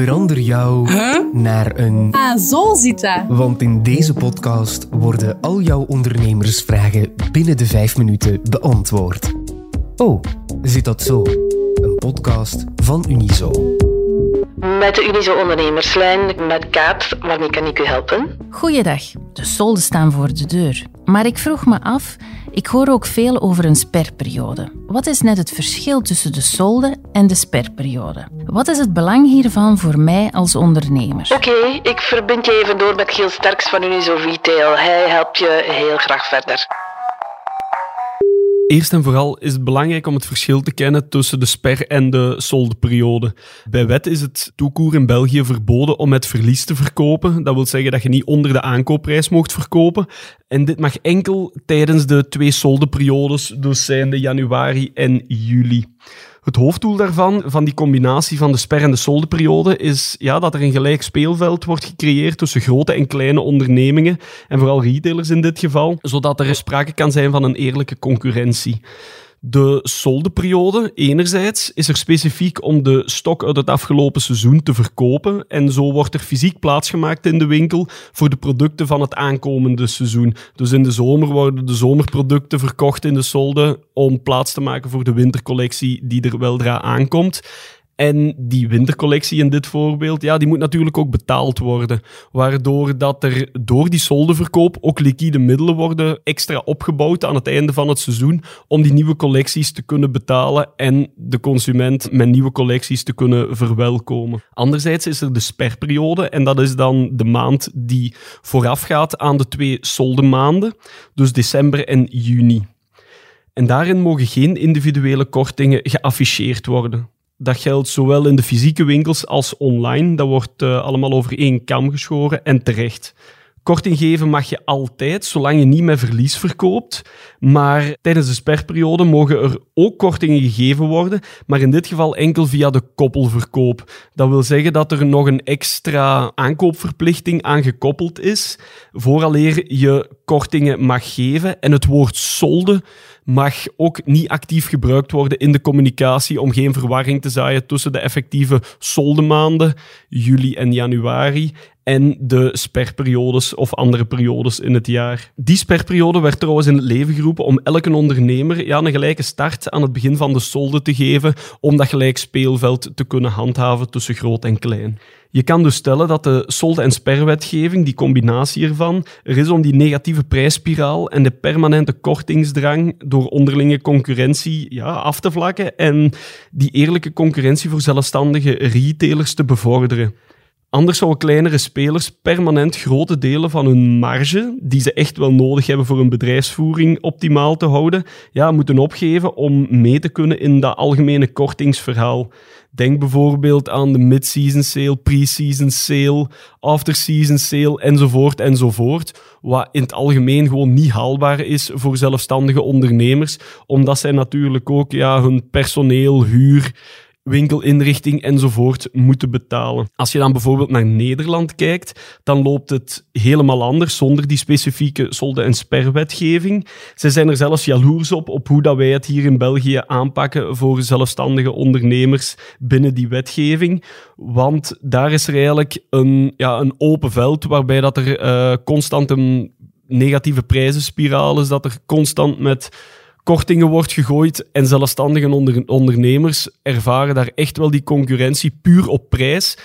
Verander jou naar een... Ah, zo zit dat. Want in deze podcast worden al jouw ondernemersvragen binnen de vijf minuten beantwoord. Oh, zit dat zo? Een podcast van Unizo. Met de Unizo Ondernemerslijn, met Kaat, waarmee kan ik u helpen? Goeiedag. De solden staan voor de deur. Maar ik vroeg me af, ik hoor ook veel over een sperperiode. Wat is net het verschil tussen de solde en de sperperiode? Wat is het belang hiervan voor mij als ondernemer? Oké, ik verbind je even door met Giel Sterks van Unizo Retail. Hij helpt je heel graag verder. Eerst en vooral is het belangrijk om het verschil te kennen tussen de sper- en de soldeperiode. Bij wet is het toekoer in België verboden om met verlies te verkopen. Dat wil zeggen dat je niet onder de aankoopprijs mocht verkopen. En dit mag enkel tijdens de twee soldeperiodes, dus zijnde januari en juli. Het hoofddoel daarvan, van die combinatie van de sper- en de soldeperiode, is ja, dat er een gelijk speelveld wordt gecreëerd tussen grote en kleine ondernemingen, en vooral retailers in dit geval, zodat er sprake kan zijn van een eerlijke concurrentie. De soldeperiode, enerzijds, is er specifiek om de stok uit het afgelopen seizoen te verkopen. En zo wordt er fysiek plaatsgemaakt in de winkel voor de producten van het aankomende seizoen. Dus in de zomer worden de zomerproducten verkocht in de solde om plaats te maken voor de wintercollectie die er weldra aankomt. En die wintercollectie in dit voorbeeld, ja, die moet natuurlijk ook betaald worden. Waardoor dat er door die soldeverkoop ook liquide middelen worden extra opgebouwd aan het einde van het seizoen om die nieuwe collecties te kunnen betalen en de consument met nieuwe collecties te kunnen verwelkomen. Anderzijds is er de sperperiode en dat is dan de maand die voorafgaat aan de twee soldemaanden, dus december en juni. En daarin mogen geen individuele kortingen geafficheerd worden. Dat geldt zowel in de fysieke winkels als online. Dat wordt uh, allemaal over één kam geschoren en terecht. Korting geven mag je altijd, zolang je niet met verlies verkoopt. Maar tijdens de sperperiode mogen er ook kortingen gegeven worden, maar in dit geval enkel via de koppelverkoop. Dat wil zeggen dat er nog een extra aankoopverplichting aan gekoppeld is, vooraleer je kortingen mag geven. En het woord solde mag ook niet actief gebruikt worden in de communicatie om geen verwarring te zaaien tussen de effectieve soldemaanden, juli en januari, en de sperperiodes of andere periodes in het jaar. Die sperperiode werd trouwens in het leven geroepen om elke ondernemer ja, een gelijke start aan het begin van de solde te geven, om dat gelijk speelveld te kunnen handhaven tussen groot en klein. Je kan dus stellen dat de solde- en sperwetgeving, die combinatie ervan, er is om die negatieve prijsspiraal en de permanente kortingsdrang door onderlinge concurrentie ja, af te vlakken en die eerlijke concurrentie voor zelfstandige retailers te bevorderen. Anders zouden kleinere spelers permanent grote delen van hun marge, die ze echt wel nodig hebben voor hun bedrijfsvoering optimaal te houden, ja, moeten opgeven om mee te kunnen in dat algemene kortingsverhaal. Denk bijvoorbeeld aan de mid-season sale, pre-season sale, after-season sale enzovoort enzovoort. Wat in het algemeen gewoon niet haalbaar is voor zelfstandige ondernemers, omdat zij natuurlijk ook ja, hun personeel, huur, winkelinrichting enzovoort moeten betalen. Als je dan bijvoorbeeld naar Nederland kijkt, dan loopt het helemaal anders zonder die specifieke solde- en sperwetgeving. Ze zijn er zelfs jaloers op, op hoe dat wij het hier in België aanpakken voor zelfstandige ondernemers binnen die wetgeving. Want daar is er eigenlijk een, ja, een open veld waarbij dat er uh, constant een negatieve prijzenspiraal is, dat er constant met kortingen wordt gegooid en zelfstandige onder ondernemers ervaren daar echt wel die concurrentie puur op prijs.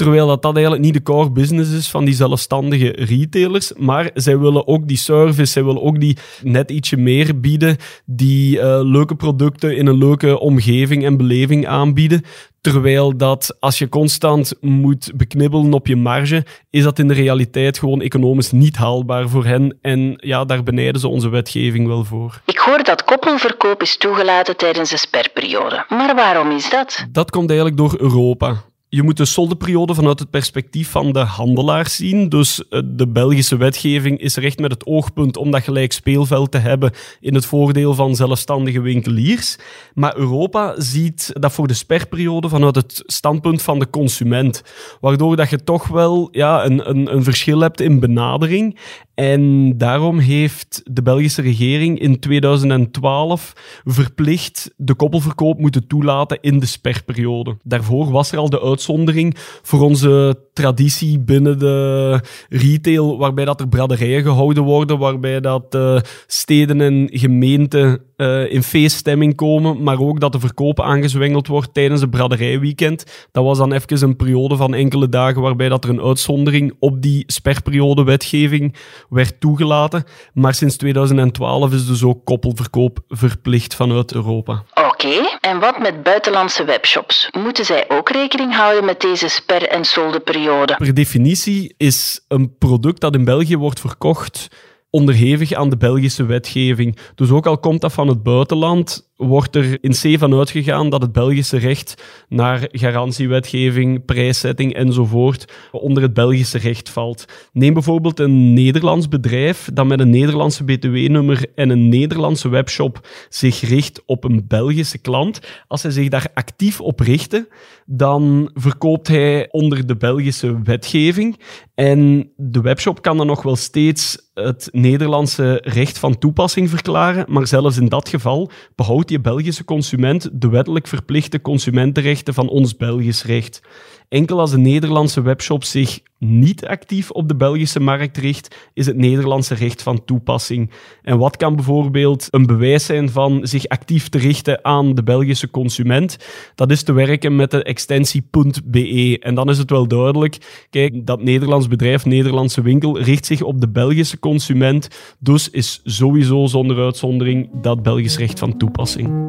Terwijl dat, dat eigenlijk niet de core business is van die zelfstandige retailers. Maar zij willen ook die service, zij willen ook die net ietsje meer bieden. Die uh, leuke producten in een leuke omgeving en beleving aanbieden. Terwijl dat als je constant moet beknibbelen op je marge, is dat in de realiteit gewoon economisch niet haalbaar voor hen. En ja, daar benijden ze onze wetgeving wel voor. Ik hoor dat koppelverkoop is toegelaten tijdens de sperperiode. Maar waarom is dat? Dat komt eigenlijk door Europa je moet de soldeperiode vanuit het perspectief van de handelaar zien. Dus eh, de Belgische wetgeving is recht met het oogpunt om dat gelijk speelveld te hebben in het voordeel van zelfstandige winkeliers. Maar Europa ziet dat voor de sperperiode vanuit het standpunt van de consument. Waardoor dat je toch wel ja, een, een, een verschil hebt in benadering. En daarom heeft de Belgische regering in 2012 verplicht de koppelverkoop moeten toelaten in de sperperiode. Daarvoor was er al de uitzondering voor onze traditie binnen de retail, waarbij dat er braderijen gehouden worden, waarbij dat uh, steden en gemeenten uh, in feeststemming komen, maar ook dat de verkoop aangezwengeld wordt tijdens het braderijweekend. Dat was dan even een periode van enkele dagen waarbij dat er een uitzondering op die sperperiode wetgeving werd toegelaten. Maar sinds 2012 is dus ook koppelverkoop verplicht vanuit Europa. Oké, en wat met buitenlandse webshops? Moeten zij ook rekening houden met deze sper- en soldeperiode? Per definitie is een product dat in België wordt verkocht onderhevig aan de Belgische wetgeving. Dus ook al komt dat van het buitenland, wordt er in C van uitgegaan dat het Belgische recht naar garantiewetgeving, prijszetting enzovoort onder het Belgische recht valt. Neem bijvoorbeeld een Nederlands bedrijf dat met een Nederlandse BTW-nummer en een Nederlandse webshop zich richt op een Belgische klant. Als hij zich daar actief op richtte, dan verkoopt hij onder de Belgische wetgeving en de webshop kan dan nog wel steeds het Nederlandse recht van toepassing verklaren, maar zelfs in dat geval behoudt die Belgische consument de wettelijk verplichte consumentenrechten van ons Belgisch recht. Enkel als een Nederlandse webshop zich niet actief op de Belgische markt richt, is het Nederlandse recht van toepassing. En wat kan bijvoorbeeld een bewijs zijn van zich actief te richten aan de Belgische consument? Dat is te werken met de extensie .be. En dan is het wel duidelijk, kijk, dat Nederlands bedrijf, Nederlandse winkel, richt zich op de Belgische consument. Dus is sowieso zonder uitzondering dat Belgisch recht van toepassing.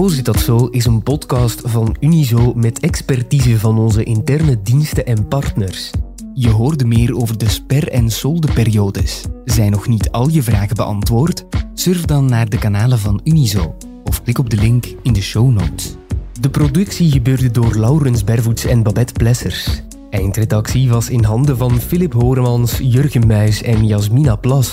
O zit dat zo is een podcast van Unizo met expertise van onze interne diensten en partners. Je hoorde meer over de sper- en soldeperiodes. Zijn nog niet al je vragen beantwoord? Surf dan naar de kanalen van Unizo of klik op de link in de show notes. De productie gebeurde door Laurens Bervoets en Babette Plessers. Eindredactie was in handen van Philip Horemans, Jurgen Muis en Jasmina Plas.